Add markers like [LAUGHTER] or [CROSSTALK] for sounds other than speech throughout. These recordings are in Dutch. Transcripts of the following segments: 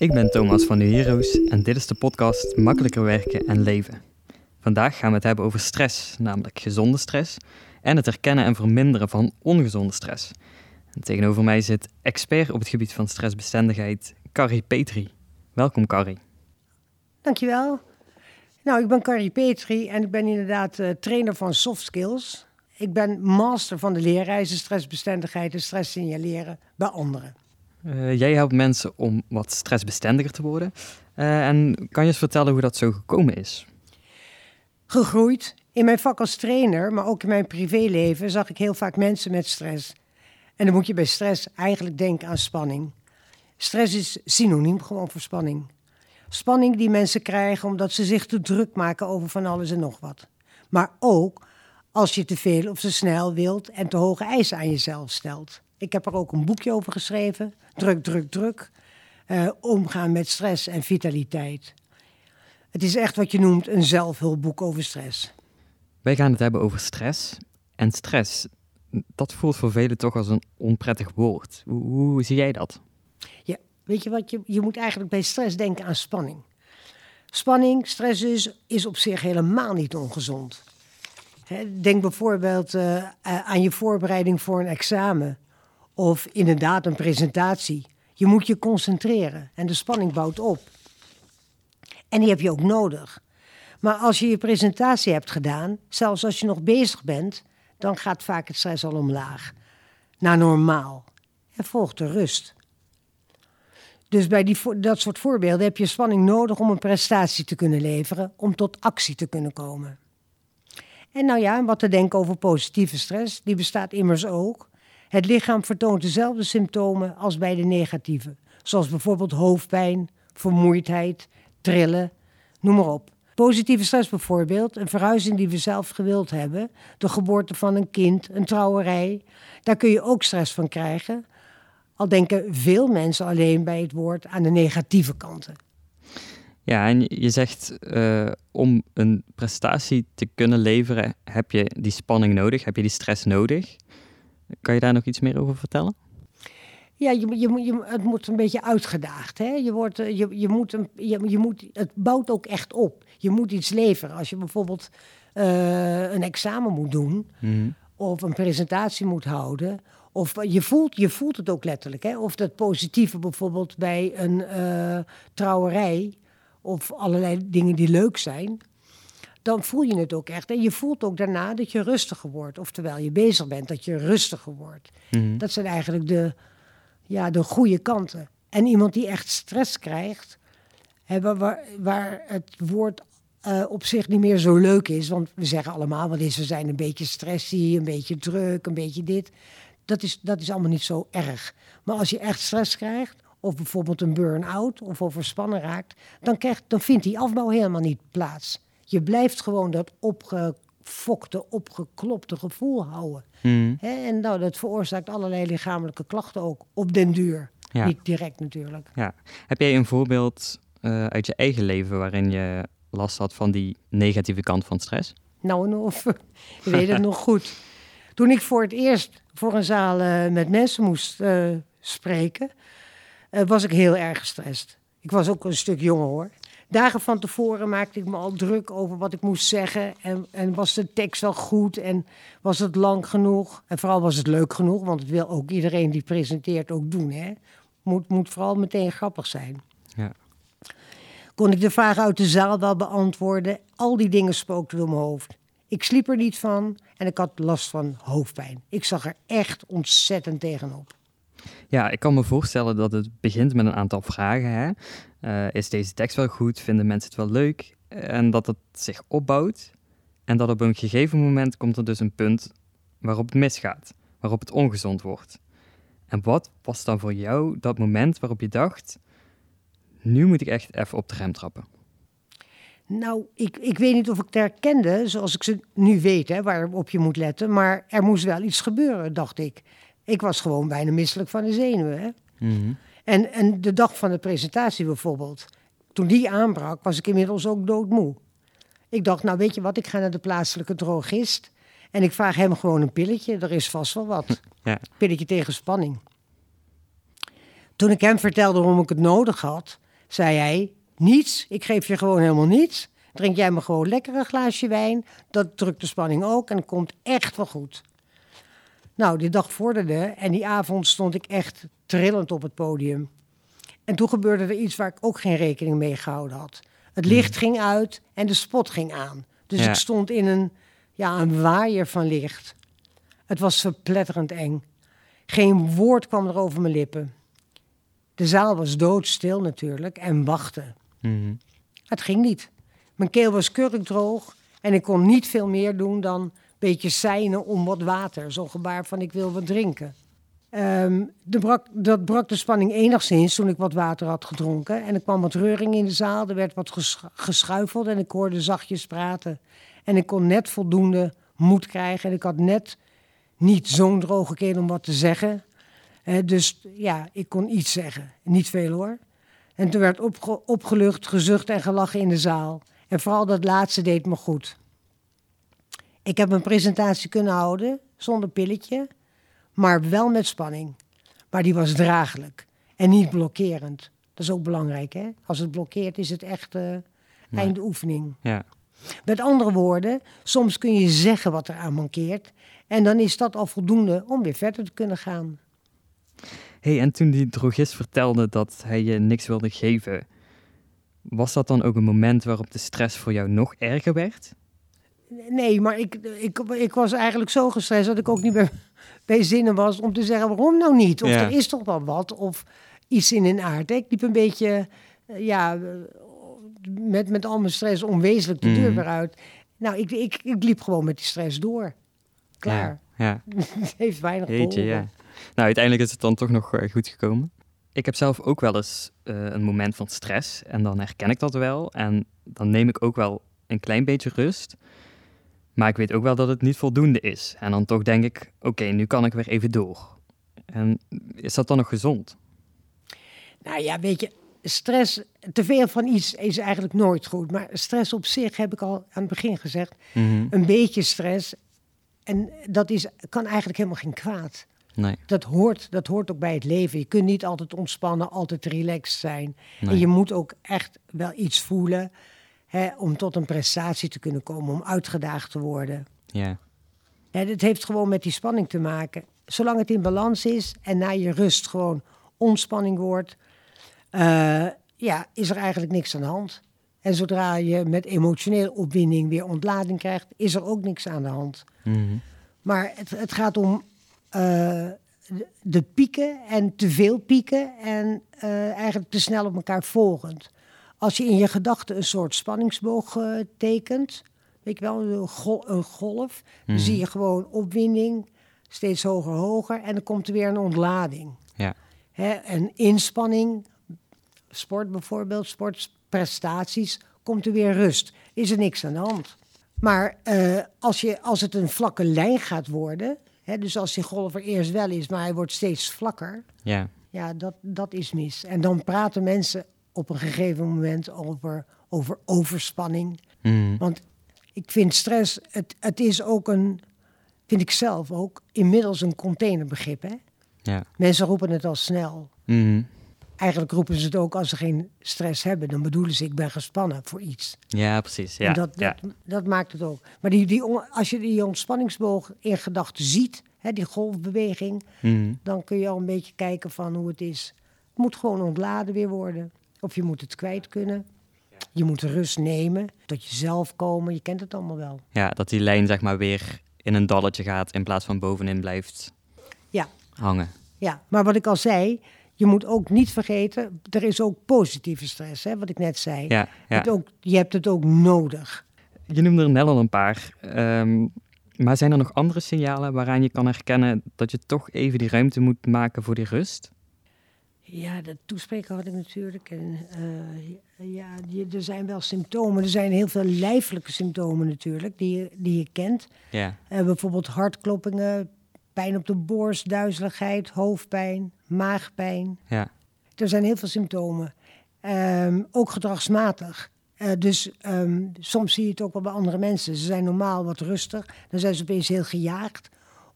Ik ben Thomas van de Heroes en dit is de podcast Makkelijker werken en leven. Vandaag gaan we het hebben over stress, namelijk gezonde stress, en het herkennen en verminderen van ongezonde stress. En tegenover mij zit expert op het gebied van stressbestendigheid, Carrie Petri. Welkom Carrie. Dankjewel. Nou, ik ben Carrie Petri en ik ben inderdaad uh, trainer van soft skills. Ik ben master van de leerreizen stressbestendigheid en stress signaleren bij anderen. Uh, jij helpt mensen om wat stressbestendiger te worden. Uh, en kan je eens vertellen hoe dat zo gekomen is? Gegroeid. In mijn vak als trainer, maar ook in mijn privéleven, zag ik heel vaak mensen met stress. En dan moet je bij stress eigenlijk denken aan spanning. Stress is synoniem gewoon voor spanning. Spanning die mensen krijgen omdat ze zich te druk maken over van alles en nog wat. Maar ook als je te veel of te snel wilt en te hoge eisen aan jezelf stelt. Ik heb er ook een boekje over geschreven, Druk, Druk, Druk. Uh, omgaan met stress en vitaliteit. Het is echt wat je noemt een zelfhulpboek over stress. Wij gaan het hebben over stress. En stress, dat voelt voor velen toch als een onprettig woord. Hoe, hoe zie jij dat? Ja, weet je wat? Je, je moet eigenlijk bij stress denken aan spanning. Spanning, stress is, is op zich helemaal niet ongezond. Denk bijvoorbeeld uh, aan je voorbereiding voor een examen of inderdaad een presentatie. Je moet je concentreren en de spanning bouwt op. En die heb je ook nodig. Maar als je je presentatie hebt gedaan, zelfs als je nog bezig bent, dan gaat vaak het stress al omlaag. Naar normaal. Er volgt de rust. Dus bij die, dat soort voorbeelden heb je spanning nodig om een prestatie te kunnen leveren, om tot actie te kunnen komen. En nou ja, wat te denken over positieve stress, die bestaat immers ook. Het lichaam vertoont dezelfde symptomen als bij de negatieve, zoals bijvoorbeeld hoofdpijn, vermoeidheid, trillen, noem maar op. Positieve stress bijvoorbeeld, een verhuizing die we zelf gewild hebben, de geboorte van een kind, een trouwerij, daar kun je ook stress van krijgen. Al denken veel mensen alleen bij het woord aan de negatieve kanten. Ja, en je zegt uh, om een prestatie te kunnen leveren heb je die spanning nodig, heb je die stress nodig. Kan je daar nog iets meer over vertellen? Ja, je, je, je, het moet een beetje uitgedaagd. Hè? Je wordt, eh, je, je moet een, je, je moet, het bouwt ook echt op. Je moet iets leveren. Als je bijvoorbeeld uh, een examen moet doen, mm. of een presentatie moet houden, of je voelt, je voelt het ook letterlijk. Hè? Of dat positieve bijvoorbeeld bij een uh, trouwerij, of allerlei dingen die leuk zijn dan voel je het ook echt. En je voelt ook daarna dat je rustiger wordt. Of terwijl je bezig bent, dat je rustiger wordt. Mm Dat zijn eigenlijk de, ja, de goede kanten. En iemand die echt stress krijgt, hebben waar, waar het woord uh, op zich niet meer zo leuk is. Want we zeggen allemaal wat is, we zijn een beetje stressy, een beetje druk, een beetje dit. Dat is, dat is allemaal niet zo erg. Maar als je echt stress krijgt, of bijvoorbeeld een burn-out of overspannen raakt, dan, krijgt, dan vindt die afbouw helemaal niet plaats. Je blijft gewoon dat opgefokte, opgeklopte gevoel houden. Mm. en nou, dat veroorzaakt allerlei lichamelijke klachten ook op den duur. Niet direct natuurlijk. Ja. Heb jij een voorbeeld uh, uit je eigen leven waarin je last had van die negatieve kant van stress? Nou, of, [LAUGHS] ik weet het nog goed. Toen ik voor het eerst voor een zaal uh, met mensen moest uh, spreken, was ik heel erg gestrest. Ik was ook een stuk jonger hoor dagen van tevoren maakte ik me al druk over wat ik moest zeggen. En, en was de tekst wel goed en was het lang genoeg? En vooral was het leuk genoeg, want het wil ook iedereen die presenteert ook doen. Hè? Moet, moet vooral meteen grappig zijn. Ja. Kon ik de vragen uit de zaal wel beantwoorden? Al die dingen spookten door mijn hoofd. Ik sliep er niet van en ik had last van hoofdpijn. Ik zag er echt ontzettend tegenop. Ja, ik kan me voorstellen dat het begint met een aantal vragen. Hè? Uh, is deze tekst wel goed? Vinden mensen het wel leuk? En dat het zich opbouwt. En dat op een gegeven moment komt er dus een punt waarop het misgaat. Waarop het ongezond wordt. En wat was dan voor jou dat moment waarop je dacht... Nu moet ik echt even op de rem trappen? Nou, ik, ik weet niet of ik het herkende, zoals ik ze nu weet, hè, waarop je moet letten. Maar er moest wel iets gebeuren, dacht ik. Ik was gewoon bijna misselijk van de zenuwen. Hè? Mhm. en, en de dag van de presentatie bijvoorbeeld, toen die aanbrak, was ik inmiddels ook doodmoe. Ik dacht, nou weet je wat, ik ga naar de plaatselijke drogist en ik vraag hem gewoon een pilletje. Er is vast wel wat. [LAUGHS] Ja. Pilletje tegen spanning. Toen ik hem vertelde waarom ik het nodig had, zei hij, niets, ik geef je gewoon helemaal niets. Drink jij me gewoon lekker een glaasje wijn, dat drukt de spanning ook en het komt echt wel goed. Nou, die dag vorderde en die avond stond ik echt trillend op het podium. En toen gebeurde er iets waar ik ook geen rekening mee gehouden had. Het licht ging uit en de spot ging aan. Dus Ja. ik stond in een, ja, een waaier van licht. Het was verpletterend eng. Geen woord kwam er over mijn lippen. De zaal was doodstil natuurlijk en wachtte. Mhm. Het ging niet. Mijn keel was kurkdroog en ik kon niet veel meer doen dan beetje seinen om wat water. Zo'n gebaar van ik wil wat drinken. Ehm, de brak, dat brak de spanning enigszins toen ik wat water had gedronken. En er kwam wat reuring in de zaal, er werd wat ges- geschuifeld en ik hoorde zachtjes praten. En ik kon net voldoende moed krijgen en ik had net niet zo'n droge keel om wat te zeggen. Dus ja, ik kon iets zeggen. Niet veel hoor. En toen werd opge- opgelucht, gezucht en gelachen in de zaal. En vooral dat laatste deed me goed. Ik heb een presentatie kunnen houden zonder pilletje, maar wel met spanning. Maar die was draaglijk en niet blokkerend. Dat is ook belangrijk, hè? Als het blokkeert, is het echt eh einde oefening. Ja. Met andere woorden, soms kun je zeggen wat er aan mankeert. En dan is dat al voldoende om weer verder te kunnen gaan. hey, en toen die drogist vertelde dat hij je niks wilde geven, was dat dan ook een moment waarop de stress voor jou nog erger werd? Nee, maar ik, ik, ik was eigenlijk zo gestrest dat ik ook niet meer [LAUGHS] bij zinnen was om te zeggen waarom nou niet. Of Ja. er is toch wel wat, of iets in een aard. Ik liep een beetje, eh, ja, met, met al mijn stress onwezenlijk de deur Mhm. weer uit. Nou, ik, ik, ik liep gewoon met die stress door. Klaar. Ja, Het [LAUGHS] heeft weinig jeetje, ja. Nou, uiteindelijk is het dan toch nog eh, goed gekomen. Ik heb zelf ook wel eens eh, een moment van stress en dan herken ik dat wel. En dan neem ik ook wel een klein beetje rust. Maar ik weet ook wel dat het niet voldoende is. En dan toch denk ik, oké, nu kan ik weer even door. En is dat dan nog gezond? Nou ja, weet je, stress, te veel van iets is eigenlijk nooit goed. Maar stress op zich, heb ik al aan het begin gezegd, Mhm. een beetje stress. En dat is, kan eigenlijk helemaal geen kwaad. Nee, Dat hoort, dat hoort ook bij het leven. Je kunt niet altijd ontspannen, altijd relaxed zijn. nee. En je moet ook echt wel iets voelen hè, om tot een prestatie te kunnen komen, om uitgedaagd te worden. Ja, het heeft gewoon met die spanning te maken. Zolang het in balans is en na je rust gewoon ontspanning wordt, eh, ja, is er eigenlijk niks aan de hand. En zodra je met emotionele opwinding weer ontlading krijgt, is er ook niks aan de hand. Mhm. Maar het, het gaat om eh, de, de pieken en te veel pieken en eh, eigenlijk te snel op elkaar volgend. Als je in je gedachten een soort spanningsboog eh, tekent, weet je wel, een, gol- een golf, dan Mhm. zie je gewoon opwinding, steeds hoger, hoger en dan komt er weer een ontlading. ja, Hè, en inspanning, sport bijvoorbeeld, sportprestaties, komt er weer rust. Is er niks aan de hand. Maar eh, als, je, als het een vlakke lijn gaat worden, hè, dus als die golf er eerst wel is, maar hij wordt steeds vlakker, ja, ja, dat, dat is mis. En dan praten mensen op een gegeven moment over, over overspanning. Mhm. Want ik vind stress, het, het is ook een, vind ik zelf ook, inmiddels een containerbegrip. Hè? ja. Mensen roepen het al snel. Mhm. Eigenlijk roepen ze het ook als ze geen stress hebben. Dan bedoelen ze, ik ben gespannen voor iets. ja precies. Ja, en dat, ja. dat, maakt het ook. Maar die, die, als je die ontspanningsboog in gedachten ziet, hè, die golfbeweging, Mhm. dan kun je al een beetje kijken van hoe het is. Het moet gewoon ontladen weer worden. Of je moet het kwijt kunnen. Je moet rust nemen, tot jezelf komen. Je kent het allemaal wel. ja, dat die lijn zeg maar weer in een dalletje gaat in plaats van bovenin blijft Ja. hangen. Ja, maar wat ik al zei, je moet ook niet vergeten, er is ook positieve stress, hè, wat ik net zei. Ja, ja. Het ook, je hebt het ook nodig. Je noemde er net al een paar. ehm, maar zijn er nog andere signalen waaraan je kan herkennen dat je toch even die ruimte moet maken voor die rust? Ja, dat toespreken had ik natuurlijk. En, eh, ja, er zijn wel symptomen. Er zijn heel veel lijfelijke symptomen natuurlijk, die, je- die je kent. Ja, Eh, bijvoorbeeld hartkloppingen, pijn op de borst, duizeligheid, hoofdpijn, maagpijn. ja, Er zijn heel veel symptomen. Ehm, ook gedragsmatig. Eh, dus ehm, soms zie je het ook wel bij andere mensen. Ze zijn normaal wat rustig. Dan zijn ze opeens heel gejaagd.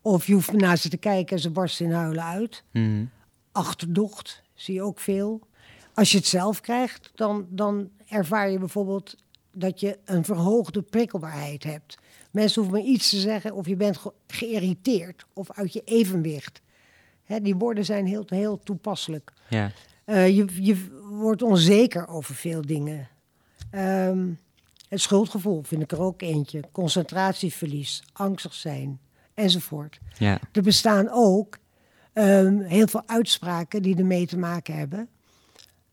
Of je hoeft naar ze te kijken en ze barsten in huilen uit. Mhm. Achterdocht zie je ook veel. Als je het zelf krijgt, dan, dan ervaar je bijvoorbeeld dat je een verhoogde prikkelbaarheid hebt. Mensen hoeven maar iets te zeggen of je bent ge geïrriteerd of uit je evenwicht. Hè, die woorden zijn heel, heel toepasselijk. Ja. Uh, je, je wordt onzeker over veel dingen. Um, het schuldgevoel vind ik er ook eentje. Concentratieverlies, angstig zijn enzovoort. Ja. Er bestaan ook um, heel veel uitspraken die ermee te maken hebben.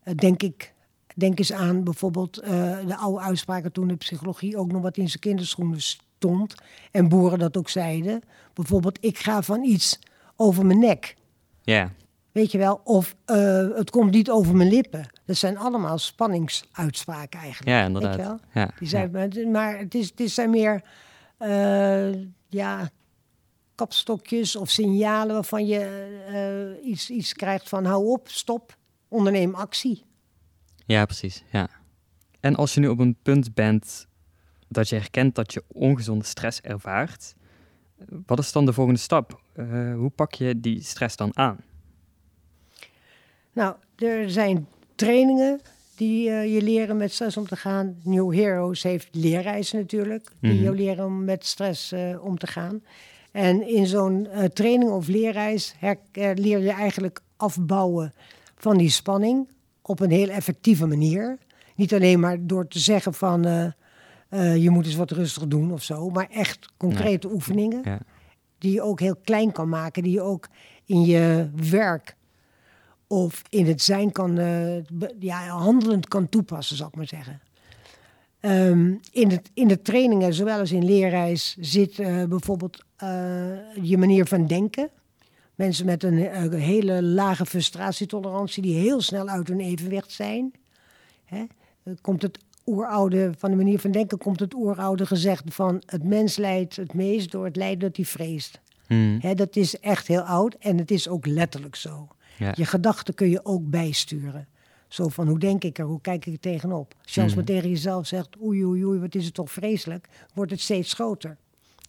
Uh, denk ik, denk eens aan bijvoorbeeld uh, de oude uitspraken toen de psychologie ook nog wat in zijn kinderschoenen stond. En boeren dat ook zeiden. Bijvoorbeeld, ik ga van iets over mijn nek. Ja. Weet je wel? Of uh, het komt niet over mijn lippen. Dat zijn allemaal spanningsuitspraken eigenlijk. Ja, inderdaad. Weet je wel? Ja, Die zijn, ja. Maar het, is, het zijn meer uh, ja, kapstokjes of signalen waarvan je uh, iets, iets krijgt van hou op, stop, onderneem actie. Ja, precies. Ja. En als je nu op een punt bent dat je herkent dat je ongezonde stress ervaart, wat is dan de volgende stap? Uh, hoe pak je die stress dan aan? Nou, er zijn trainingen die uh, je leren met stress om te gaan. New Heroes heeft leerreizen natuurlijk, die Mhm. je leren om met stress uh, om te gaan. En in zo'n uh, training of leerreis her- uh, leer je eigenlijk afbouwen van die spanning op een heel effectieve manier. Niet alleen maar door te zeggen van uh, uh, je moet eens wat rustig doen of zo, maar echt concrete Nee. oefeningen Ja. die je ook heel klein kan maken, die je ook in je werk of in het zijn kan, ja, handelend kan toepassen, zal ik maar zeggen. Um, in, het, in de trainingen, zowel als in leerreis, zit uh, bijvoorbeeld uh, je manier van denken. Mensen met een uh, hele lage frustratietolerantie, die heel snel uit hun evenwicht zijn. Hè? Komt het oeroude, van de manier van denken, komt het oeroude gezegd van het mens lijdt het meest door het lijden dat hij vreest. Mhm. Hè, dat is echt heel oud en het is ook letterlijk zo. Ja. Je gedachten kun je ook bijsturen. Zo van, hoe denk ik er, hoe kijk ik er tegenop? Als je als maar tegen jezelf zegt, oei, oei, oei, wat is het toch vreselijk, wordt het steeds groter.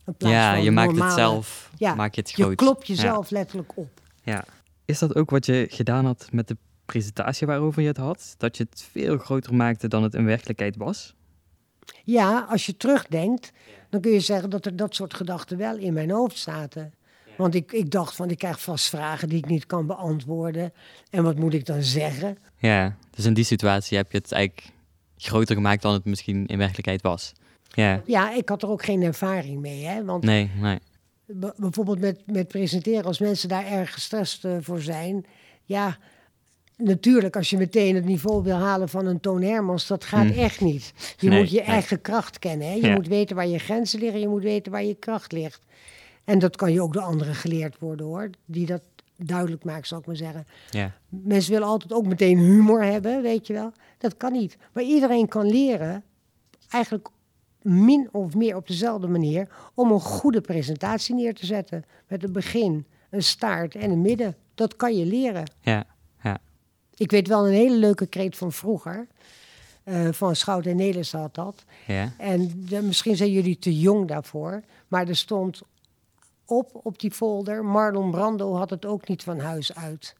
In plaats ja, van je maakt het zelf. Ja, maak je het Je groot. klopt jezelf letterlijk op. Ja. Is dat ook wat je gedaan had met de presentatie waarover je het had? Dat je het veel groter maakte dan het in werkelijkheid was? Ja, als je terugdenkt, dan kun je zeggen dat er dat soort gedachten wel in mijn hoofd zaten. Want ik, ik dacht van, ik krijg vast vragen die ik niet kan beantwoorden. En wat moet ik dan zeggen? Ja, dus in die situatie heb je het eigenlijk groter gemaakt dan het misschien in werkelijkheid was. Ja, Ja, ik had er ook geen ervaring mee, hè. Want nee, nee. bijvoorbeeld met, met presenteren, als mensen daar erg gestrest eh, voor zijn. Ja, natuurlijk, als je meteen het niveau wil halen van een Toon Hermans, dat gaat Hmm. echt niet. Je Nee, moet je nee. eigen kracht kennen. Hè? Je Ja. moet weten waar je grenzen liggen, je moet weten waar je kracht ligt. En dat kan je ook door anderen geleerd worden hoor, die dat duidelijk maken, zal ik maar zeggen. Ja, Mensen willen altijd ook meteen humor hebben, weet je wel. Dat kan niet. Maar iedereen kan leren, eigenlijk min of meer op dezelfde manier, om een goede presentatie neer te zetten. Met een begin, een staart en een midden. Dat kan je leren. ja, ja. Ik weet wel een hele leuke kreet van vroeger. eh, van Schout en Nelis had dat. ja. En de- misschien zijn jullie te jong daarvoor. Maar er stond op, op die folder, Marlon Brando had het ook niet van huis uit.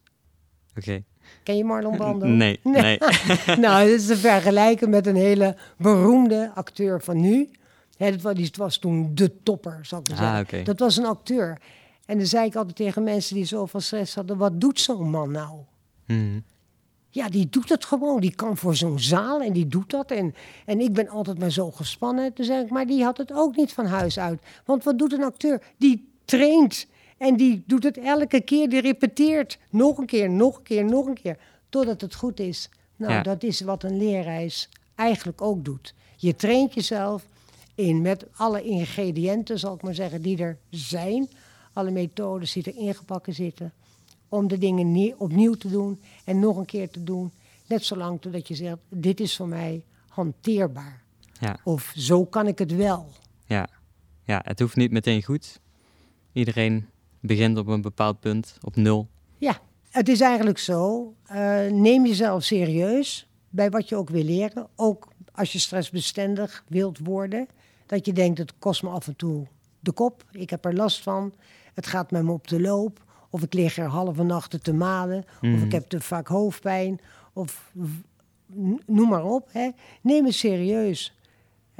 Oké. Ken je Marlon Brando? Nee, nee. [LAUGHS] nou, dat is te vergelijken met een hele beroemde acteur van nu. Dat was, die was toen de topper, zal ik maar Ah, zeggen. Dat was een acteur. En dan zei ik altijd tegen mensen die zoveel stress hadden... wat doet zo'n man nou? Mhm. Ja, die doet het gewoon. Die kan voor zo'n zaal en die doet dat. En, en ik ben altijd maar zo gespannen. Toen zei ik, maar die had het ook niet van huis uit. Want wat doet een acteur? Die traint. En die doet het elke keer. Die repeteert. Nog een keer, nog een keer, nog een keer. Totdat het goed is. Nou, Ja. dat is wat een leerreis eigenlijk ook doet. Je traint jezelf in met alle ingrediënten, zal ik maar zeggen, die er zijn. Alle methodes die er ingepakt zitten om de dingen nie- opnieuw te doen en nog een keer te doen. Net zolang totdat je zegt, dit is voor mij hanteerbaar. Ja, Of zo kan ik het wel. ja. Ja, het hoeft niet meteen goed. Iedereen begint op een bepaald punt, op nul. Ja, het is eigenlijk zo. eh, neem jezelf serieus bij wat je ook wil leren. Ook als je stressbestendig wilt worden. Dat je denkt, het kost me af en toe de kop. Ik heb er last van. Het gaat met me op de loop. Of ik lig er halve nachten te malen. Of Mhm. ik heb te vaak hoofdpijn. of noem maar op. Hè. Neem het serieus.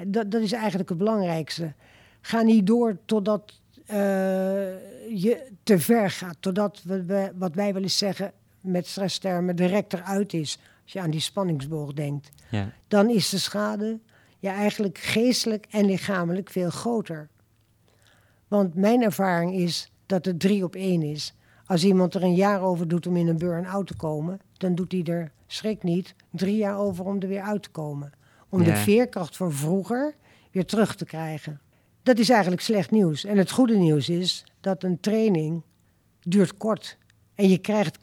Dat, dat is eigenlijk het belangrijkste. Ga niet door totdat uh, je te ver gaat. Totdat we, wat wij willen zeggen met stresstermen direct eruit is. Als je aan die spanningsboog denkt. Ja. Dan is de schade ja, eigenlijk geestelijk en lichamelijk veel groter. Want mijn ervaring is dat het drie op één is. Als iemand er een jaar over doet om in een burn-out te komen, dan doet hij er, schrik niet, drie jaar over om er weer uit te komen. Om de veerkracht van vroeger weer terug te krijgen. Dat is eigenlijk slecht nieuws. En het goede nieuws is dat een training duurt kort. En je krijgt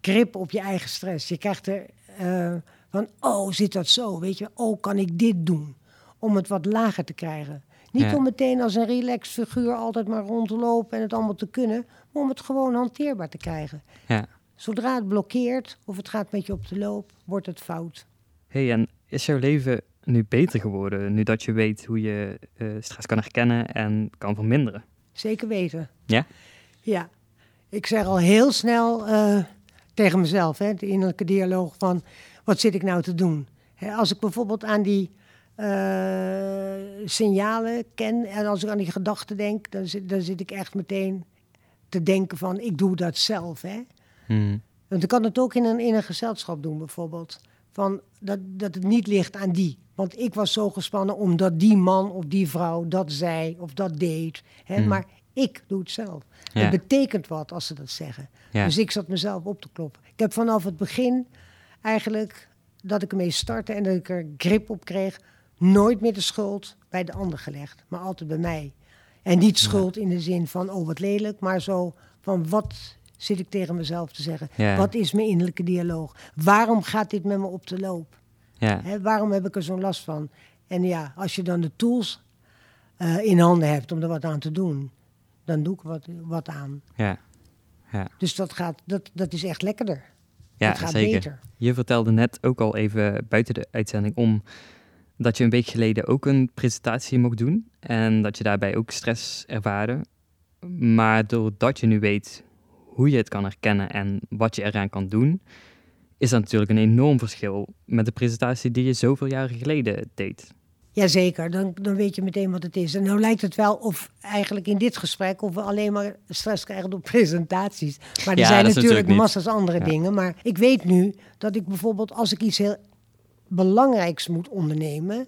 grip op je eigen stress. Je krijgt er uh, van, oh, zit dat zo? Weet je, oh, kan ik dit doen? Om het wat lager te krijgen. Niet om meteen als een relaxed figuur altijd maar rond te lopen en het allemaal te kunnen, maar om het gewoon hanteerbaar te krijgen. Ja. Zodra het blokkeert of het gaat met je op de loop, wordt het fout. hey, en is jouw leven nu beter geworden, nu dat je weet hoe je uh, stress kan herkennen en kan verminderen? Zeker weten. Ja? Ja. Ik zeg al heel snel uh, tegen mezelf, hè, de innerlijke dialoog van, wat zit ik nou te doen? als ik bijvoorbeeld aan die uh, signalen ken en als ik aan die gedachten denk, dan zit, dan zit ik echt meteen te denken van ik doe dat zelf. Hè? Hmm. Want ik kan het ook in een, in een gezelschap doen bijvoorbeeld. Van dat, dat het niet ligt aan die. Want ik was zo gespannen omdat die man of die vrouw dat zei of dat deed. Hè? Hmm. Maar ik doe het zelf. Het betekent wat als ze dat zeggen. Dus ik zat mezelf op te kloppen. Ik heb vanaf het begin eigenlijk dat ik ermee startte en dat ik er grip op kreeg nooit meer de schuld bij de ander gelegd, maar altijd bij mij. En niet schuld in de zin van, oh wat lelijk, maar zo van wat zit ik tegen mezelf te zeggen? Wat is mijn innerlijke dialoog? Waarom gaat dit met me op de loop? Ja. waarom heb ik er zo'n last van? En ja, als je dan de tools uh, in handen hebt om er wat aan te doen, dan doe ik wat, wat aan. Ja. Ja. Dus dat, gaat, dat, dat is echt lekkerder. Ja, het gaat zeker. beter. Je vertelde net ook al even buiten de uitzending om dat je een week geleden ook een presentatie mocht doen en dat je daarbij ook stress ervaarde. Maar doordat je nu weet hoe je het kan herkennen en wat je eraan kan doen, is dat natuurlijk een enorm verschil met de presentatie die je zoveel jaren geleden deed. Jazeker, dan, dan weet je meteen wat het is. En nou lijkt het wel of eigenlijk in dit gesprek of we alleen maar stress krijgen door presentaties. Maar er zijn natuurlijk, massa's andere dingen. Maar ik weet nu dat ik bijvoorbeeld als ik iets heel belangrijks moet ondernemen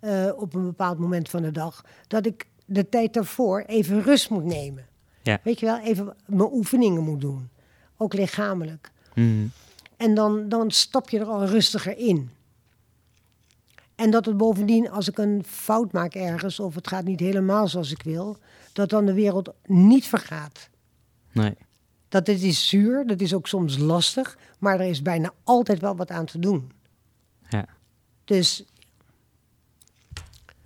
uh, op een bepaald moment van de dag, dat ik de tijd daarvoor even rust moet nemen. Ja. Weet je wel, even mijn oefeningen moet doen. Ook lichamelijk. Mm. En dan, dan stap je er al rustiger in. En dat het bovendien, als ik een fout maak ergens, of het gaat niet helemaal zoals ik wil, dat dan de wereld niet vergaat. Nee. Dat het is zuur, dat is ook soms lastig, maar er is bijna altijd wel wat aan te doen. Ja. Dus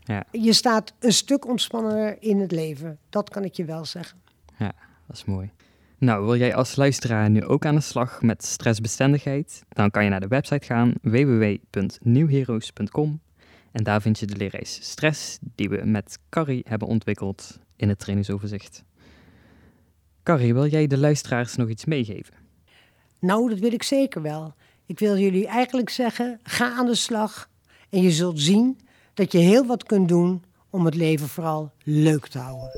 ja. je staat een stuk ontspannender in het leven. Dat kan ik je wel zeggen. Ja, dat is mooi. Nou, wil jij als luisteraar nu ook aan de slag met stressbestendigheid? Dan kan je naar de website gaan www.nieuwheroes.com en daar vind je de leerreis stress die we met Carrie hebben ontwikkeld in het trainingsoverzicht. Carrie, wil jij de luisteraars nog iets meegeven? Nou, dat wil ik zeker wel. Ik wil jullie eigenlijk zeggen, ga aan de slag en je zult zien dat je heel wat kunt doen om het leven vooral leuk te houden.